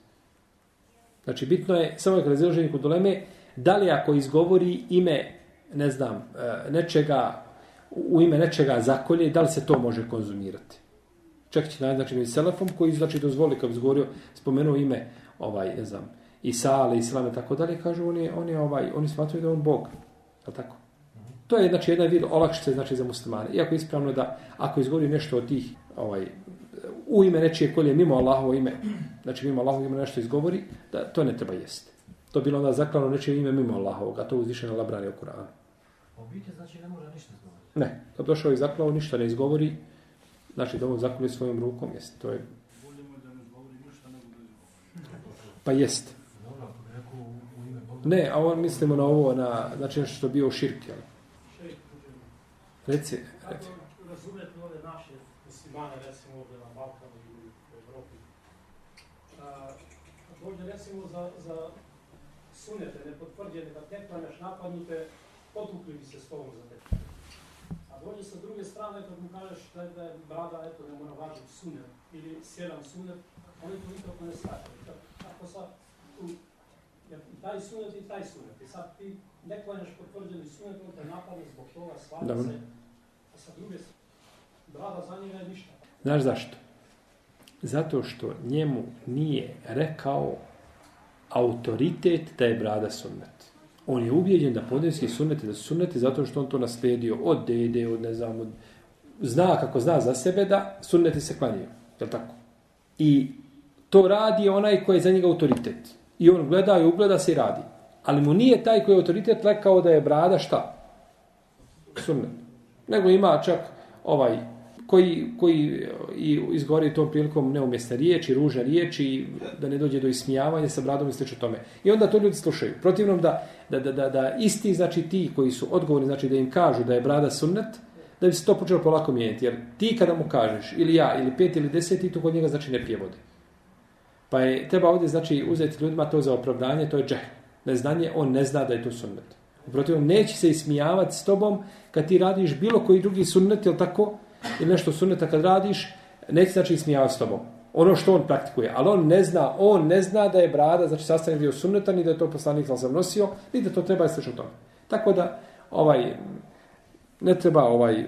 Znači, bitno je, samo je kada izraženje kod doleme, da li ako izgovori ime, ne znam, e, nečega, u ime nečega zakolje, da li se to može konzumirati? Čak će naći, znači, selefom koji znači dozvoli, kao izgovorio, spomenuo ime, ovaj, ne znam, Isa, ali Islam i tako dalje, kažu, oni, oni, ovaj, oni smatruju da on Bog. Je tako? To je, znači, jedan vid olakšice, znači, za muslimane. Iako je ispravno da, ako izgovori nešto od tih, ovaj, u ime nečije kolje, mimo Allahovo ime, znači, mimo Allahovo ime nešto izgovori, da to ne treba jesti. To bilo onda zaklano nečije ime mimo Allahovog, a to uzviše na labrani u Kur'anu. U biti, znači, ne mora ništa izgovoriti? Ne, to došao i zaklao, ništa ne izgovori, Znači da on zakolje svojom rukom, jest, to je... Pa jest. Ne, a on mislimo na ovo, na, znači nešto što bio širk, jel? Reci, reci. Razumijete ove naše muslimane, recimo ovdje na Balkanu i u Evropi. Dođe recimo za, za sunete, nepotvrđene, da te klanjaš napadnute, potukli bi se s tobom za te dođe sa druge strane kad mu kažeš da je, da je brada, eto, ne mora važiti sunet ili sjedan sunet, oni to nikako ne slažaju. Kako sad tu, jer i taj sunet i taj sunet, i sad ti ne klanjaš potvrđeni sunet, on te napadne zbog toga, slaže se, a sa druge strane, brada za njega je ništa. Znaš zašto? Zato što njemu nije rekao autoritet da je brada sunnet. On je ubijeđen da podneski sunneti, da su sunneti zato što on to naslijedio od dede, od ne znam, od... zna kako zna za sebe da sunneti se klanjaju. Je tako? I to radi onaj koji je za njega autoritet. I on gleda i ugleda se i radi. Ali mu nije taj koji je autoritet lekao da je brada šta? Sunnet. Nego ima čak ovaj koji, koji i izgori tom prilikom neumjesne riječi, ružne riječi, da ne dođe do ismijavanja sa bradom i sl. tome. I onda to ljudi slušaju. Protivnom da, da, da, da, da isti, znači ti koji su odgovorni, znači da im kažu da je brada sunnet, da bi se to počelo polako mijeniti. Jer ti kada mu kažeš, ili ja, ili pet, ili deset, ti to kod njega znači ne pije vode. Pa je, treba ovdje znači uzeti ljudima to za opravdanje, to je džeh. neznanje, on ne zna da je to sunnet. Protivnom, neće se ismijavati s tobom kad ti radiš bilo koji drugi sunnet, ili tako, ili nešto sunneta kad radiš, neće znači ismijavati s tobom. Ono što on praktikuje. Ali on ne zna, on ne zna da je brada, znači sastavni dio sunneta, ni da je to poslanik sam nosio, ni da to treba istići o tome. Tako da, ovaj, ne treba ovaj,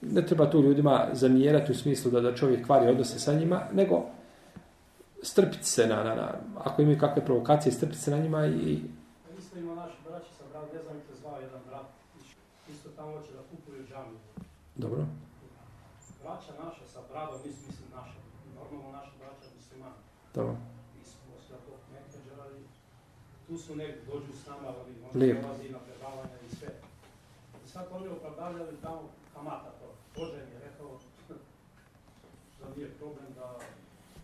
ne treba tu ljudima zamjerati u smislu da da čovjek kvari odnose sa njima, nego strpiti se na, na, na ako imaju kakve provokacije, strpiti se na njima i... Isto ima naši braći sa brat, ne znam te zvao jedan brat, isto tamo hoće da kupuju džamiju. Dobro. Naša sa bradom, mislim, mislim naša, normalno naša braća muslimani. Dobro. Mi smo svjetog menadžera i tu su negdje, dođu s nama, ali možda Lijepo. dolazi na predavanja i sve. I sad oni opravdavljali tamo kamata to. Bože mi je rekao (laughs) da nije problem da,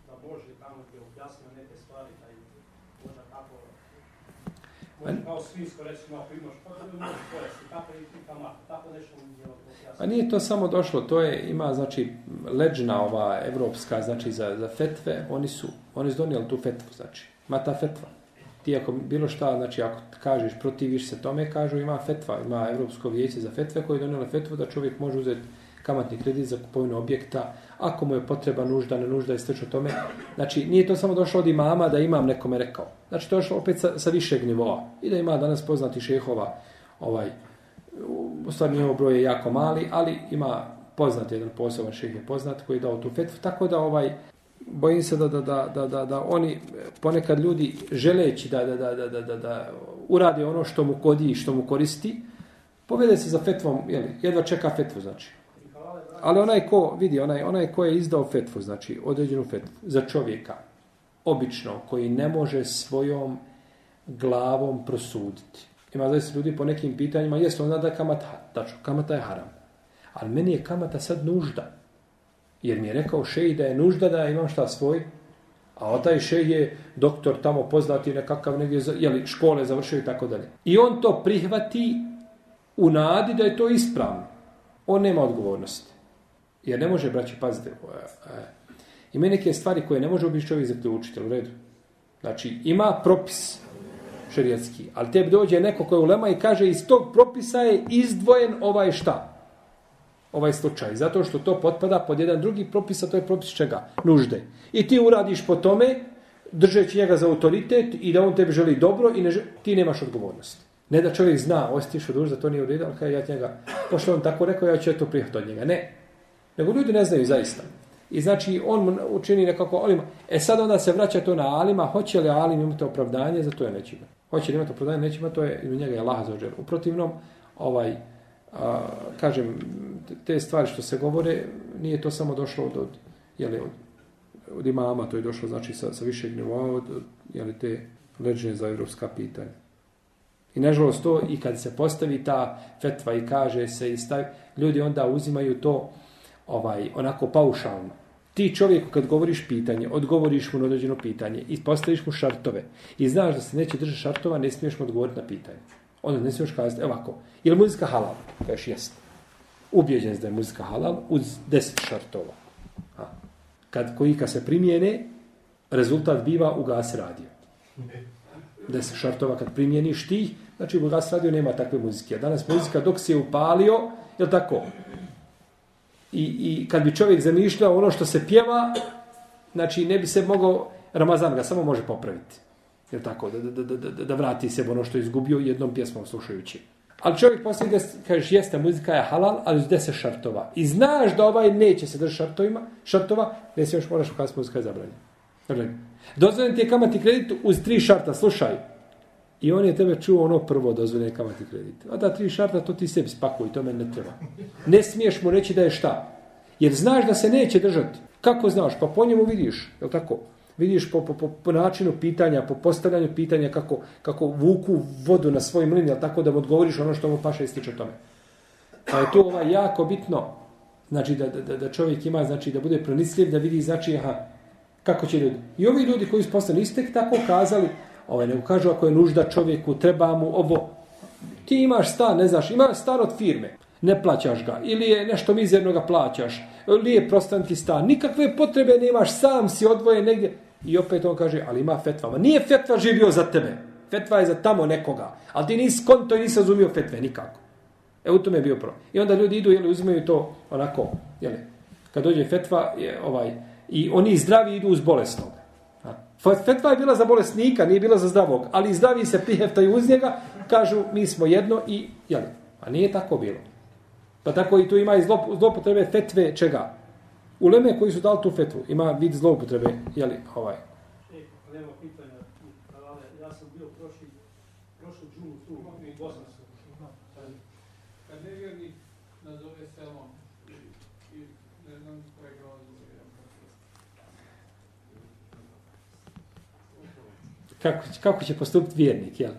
da Boži tamo gdje je objasnio neke stvari, da i A nije to samo došlo, to je, ima, znači, leđna ova evropska, znači, za, za fetve, oni su, oni su donijeli tu fetvu, znači, ima ta fetva. Ti ako bilo šta, znači, ako kažeš, protiviš se tome, kažu, ima fetva, ima Evropsko vijeće za fetve koje je donijelo fetvu da čovjek može uzeti kamatni kredit za kupovinu objekta, ako mu je potreba nužda, ne nužda i slično tome. Znači, nije to samo došlo od imama da imam nekome rekao. Znači, to je došlo opet sa, sa višeg nivoa. I da ima danas poznati šehova, ovaj, u stvari njegov broj je jako mali, ali ima poznat jedan poseban šeh je poznat koji je dao tu fetvu, tako da ovaj bojim se da, da, da, da, da, da oni ponekad ljudi želeći da, da, da, da, da, da, da urade ono što mu kodi i što mu koristi, povede se za fetvom, jeli, jedva čeka fetvu, znači. Ali onaj ko, vidi, onaj, onaj ko je izdao fetvu, znači određenu fetvu za čovjeka, obično, koji ne može svojom glavom prosuditi. Ima da se ljudi po nekim pitanjima, jesu onda da je kamata, tačno, kamata je haram. Ali meni je kamata sad nužda. Jer mi je rekao šeji da je nužda da imam šta svoj, a o taj šej je doktor tamo poznati nekakav negdje, jeli, škole završio i tako dalje. I on to prihvati u nadi da je to ispravno. On nema odgovornosti. Jer ne može, braći, pazite, e, e, ima neke stvari koje ne može obići čovjek zaključiti, u redu. Znači, ima propis šerijetski, ali tebi dođe neko koji je ulema i kaže iz tog propisa je izdvojen ovaj šta? Ovaj slučaj. Zato što to potpada pod jedan drugi propis, a to je propis čega? Nužde. I ti uradiš po tome, držeći njega za autoritet i da on tebi želi dobro i ne želi, ti nemaš odgovornost. Ne da čovjek zna, osjetiš od duž, da to nije u redu, ali kada ja njega, pošto on tako rekao, ja ću to prihvatiti od njega. Ne. Nego ljudi ne znaju zaista. I znači on mu učini nekako alima. E sad onda se vraća to na Alima, hoće li Alim imati opravdanje, za to je neće imati. Hoće li imati opravdanje, neće imati, to je i njega je Allah za U protivnom, ovaj, a, kažem, te stvari što se govore, nije to samo došlo od, od, jeli, od, od imama, to je došlo znači sa, sa višeg nivoa, od, od jeli, te leđene za evropska pitanja. I nažalost to, i kad se postavi ta fetva i kaže se i stavi, ljudi onda uzimaju to ovaj onako paušalno. Ti čovjeku kad govoriš pitanje, odgovoriš mu na određeno pitanje i postaviš mu šartove i znaš da se neće držati šartova, ne smiješ mu odgovoriti na pitanje. Onda ne smiješ kazati, evo ovako, je li muzika halal? Kažeš, jest. Ubijeđen da je muzika halal uz deset šartova. A. Kad koji kad se primijene, rezultat biva ugas radio. Deset šartova kad primijeniš ti, znači ugas radio nema takve muzike. A danas muzika dok se je upalio, je tako? I, I kad bi čovjek zamišljao ono što se pjeva, znači ne bi se mogao, Ramazan ga samo može popraviti. Je tako? Da, da, da, da, da vrati se ono što je izgubio jednom pjesmom slušajući. Ali čovjek poslije ide, kažeš, jeste, muzika je halal, ali uz deset šartova. I znaš da ovaj neće se držati šartovima, šartova, ne još moraš ukazati muzika je zabranjena. Dakle, dozvoljen ti je kamati kredit uz tri šarta, slušaj. I on je tebe čuo ono prvo dozvoljene kamati kredite. A da tri šarta, to ti sebi spakuj, to meni ne treba. Ne smiješ mu reći da je šta. Jer znaš da se neće držati. Kako znaš? Pa po njemu vidiš, je tako? Vidiš po, po, po, po načinu pitanja, po postavljanju pitanja kako, kako vuku vodu na svoj mlin, jel tako da mu odgovoriš ono što mu paša ističe tome. Pa je to ovaj jako bitno, znači da, da, da čovjek ima, znači da bude pronisljiv, da vidi, znači, aha, kako će ljudi. I ovi ljudi koji su postali istek tako kazali, ovaj, nego kažu ako je nužda čovjeku, treba mu ovo, ti imaš stan, ne znaš, imaš stan od firme, ne plaćaš ga, ili je nešto mizerno ga plaćaš, ili je prostan ti stan, nikakve potrebe nemaš, sam si odvojen negdje, i opet on kaže, ali ima fetva, ma nije fetva živio za tebe, Fetva je za tamo nekoga. Ali ti nisi konto i nisi razumio fetve nikako. E u tome je bio problem. I onda ljudi idu, jeli, uzimaju to onako, jeli, kad dođe fetva, je, ovaj, i oni zdravi idu uz bolesnog. Fetva je bila za bolesnika, nije bila za zdravog, ali zdravi se priheftaju uz njega, kažu mi smo jedno i, jeli, a nije tako bilo. Pa tako i tu ima i zlopotrebe fetve čega? Uleme koji su dali tu fetvu, ima vid zloupotrebe, jeli, ovaj. E, nema pitanja, ali ja sam bio prošli, prošli džunu tu, i Bosna sam. Kad nevjernik nazove selom i, i ne znam kojeg razloga Kako, kako će postupiti vjernik, jel?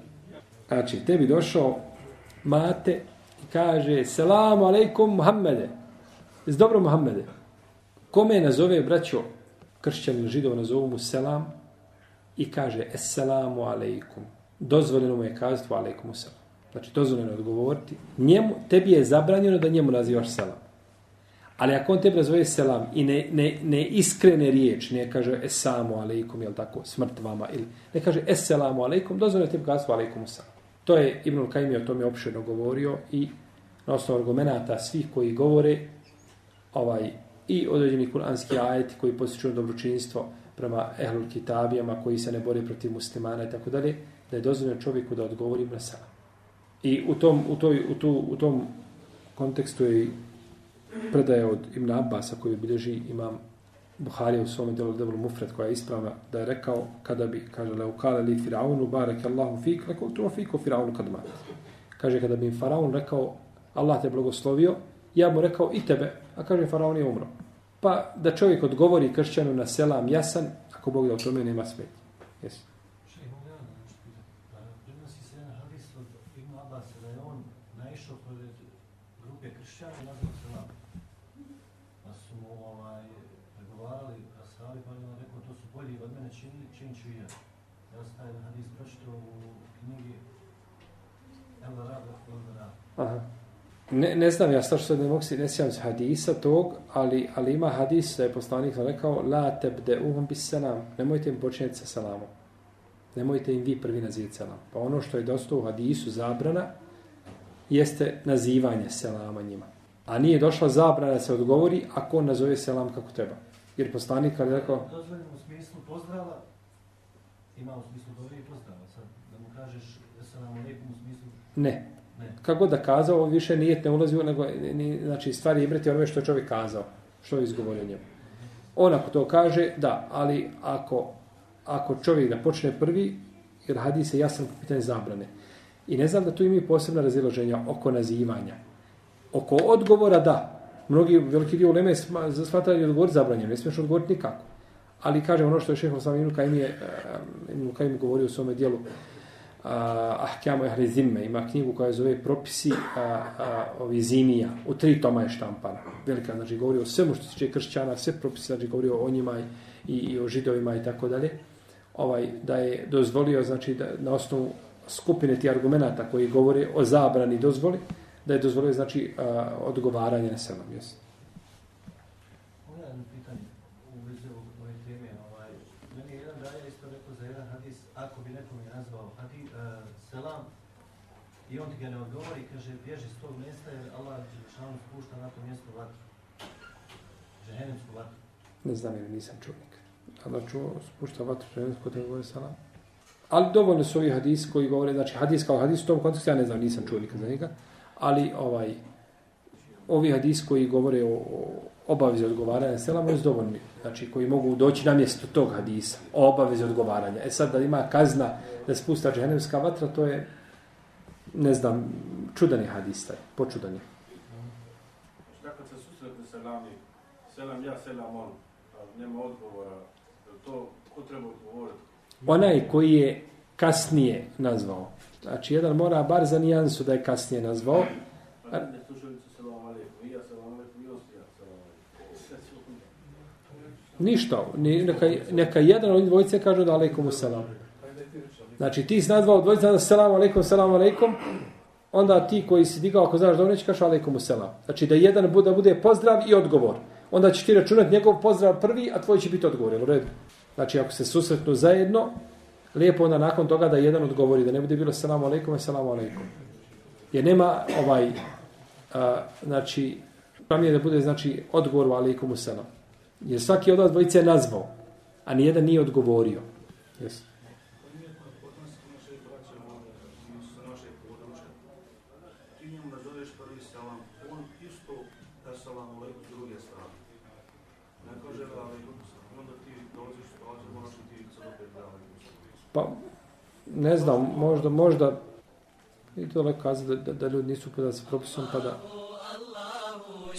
Znači, tebi došao mate i kaže Selamu alaikum Muhammede. S dobro Muhammede. Kome nazove, braćo, kršćanin židov nazovu mu selam i kaže Esselamu alaikum. Dozvoljeno mu je kazati alaikum selam. Znači, dozvoljeno je odgovoriti. Njemu, tebi je zabranjeno da njemu nazivaš selam. Ali ako on tebi nazove selam i ne, ne, ne iskrene riječ, ne kaže esamu alaikum, jel tako, smrt vama, ili ne kaže eselamu alaikum, dozvoljeno ti tebi kazati alaikum selam. To je Ibnul Kajmi o tome opširno govorio i na osnovu argumenta svih koji govore ovaj i određeni kuranski ajeti koji posjećuju dobročinstvo prema ehlul kitabijama koji se ne bore protiv muslimana i tako dalje, da je dozvoljeno čovjeku da odgovori na selam. I u tom, u toj, u tu, u tom kontekstu je predaje od Ibn Abbasa koji bilježi imam Buharija u svome delu Debul Mufred koja je ispravna da je rekao kada bi, kaže, leu kale li firaunu barek Allahu fik, rekao tu fiku firaunu kad mat. Kaže, kada bi im faraon rekao Allah te blagoslovio, ja mu rekao i tebe, a kaže, faraon je umro. Pa da čovjek odgovori kršćanu na selam jasan, ako Bog da u tome nema smetnje. Jesi. Še imam ja nešto pitati. Pa, Prenosi se jedan hadis od Ibn Abbas da je on naišao pored grupe kršćana i nazvao selam. Pa su mu ovaj, pregovarali ashabi, pa je on rekao to su bolji od mene, čin, čin ću i ja. Ja sam taj hadis pročitao u knjigi El Rado Rado. Aha. Ne, ne znam ja što ne mogu se ne sjećam se hadisa tog, ali, ali ima hadis da je poslanik rekao la tebde uhum bis selam. Nemojte im počinjeti sa selamom. Nemojte im vi prvi nazivati selam. Pa ono što je dosta u hadisu zabrana jeste nazivanje selama njima. A nije došla zabrana da se odgovori ako on nazove selam kako treba. Jer poslanik kad je rekao Dozvoljeno u smislu pozdrava, ima u smislu dobi i pozdrava. Sad, da mu kažeš selam alaikum u smislu ne. Kako da kazao, on više nijet ne ulazi nego, ni, znači stvari ibrati onome što je čovjek kazao, što je izgovorio njemu. On ako to kaže, da, ali ako, ako čovjek da počne prvi, jer hadis je jasan po pitanju zabrane. I ne znam da tu ima posebna razilaženja oko nazivanja. Oko odgovora, da. Mnogi veliki dio uleme smatraju odgovor zabranjen, ne smiješ odgovoriti nikako. Ali kažem ono što je šeho sam Ibn Kajim je, eh, Ibn Kajim govorio u svome dijelu, Ahkjamu Ehli Zimme, ima knjigu koja zove Propisi a, a, ovi zimija, u tri toma je štampana. Velika, znači govori o svemu što se tiče kršćana, sve propisi, znači govori o njima i, i o židovima i tako dalje. Ovaj, da je dozvolio, znači, da, na osnovu skupine ti argumenta koji govore o zabrani dozvoli, da je dozvolio, znači, a, odgovaranje na selam, jesu. Ovo je jedno pitanje u vezi ovog- ove teme. Ovaj, meni je jedan daja isto rekao za jedan hadis, ako bi nekom je nazvao hadi, uh, selam, i on ti ga ne odgovori, kaže, bježi s tog mjesta jer Allah Đelešanu spušta na to mjesto vatru. Džehennemsku vatru. Ne znam jer nisam čovnik. Allah čuo, spušta vatru žensko da govore salam. Ali dovoljno su ovi hadisi koji govore, znači hadis kao hadis u tom kontekstu, ja ne znam, nisam čuo nikad za njega, ali ovaj, ovi hadisi koji govore o, o obavezi odgovaranja selama je dovoljni, znači koji mogu doći na mjesto tog hadisa, o obavezi odgovaranja. E sad da ima kazna da spusta džehennemska vatra, to je, ne znam, čudan je hadis taj, počudan je. Šta kad se susretne selami, selam ja, selam on, a nema odgovora, je to, ko treba odgovoriti? onaj koji je kasnije nazvao. Znači, jedan mora bar za nijansu da je kasnije nazvao. Pa ne slušalicu selam alaikum, i ja selam alaikum, i osti ja selam alaikum. Sve su onda. Ništa. Ni- Neka, neka jedan od dvojice kaže da alaikum selam. Znači, ti zna dva odvojiti, da selam alaikum, selam alaikum, onda ti koji si digao, ako znaš dobro, neće kaš alaikum selam. Znači, da jedan bude, bude pozdrav i odgovor. Onda ćeš ti računati njegov pozdrav prvi, a tvoj će biti odgovor. Jel u redu? Znači, ako se susretnu zajedno, lijepo onda nakon toga da jedan odgovori, da ne bude bilo selam alaikum, selam alaikum. Jer nema ovaj, a, znači, vam je da bude znači odgovor u alaikum selam. Jer svaki od vas dvojice je nazvao, a nijedan nije odgovorio. Jesi. Ti njemu nazoveš prvi selam, on isto da selam alaikum s druge strane. Ne kaže da alaikum selam, onda ti dolaziš u situaciju, moraš i ti sad opet da alaikum selam. Pa, ne znam, možda, možda, i to leko kazati da, da, da ljudi nisu upoznati s propisom, pa da,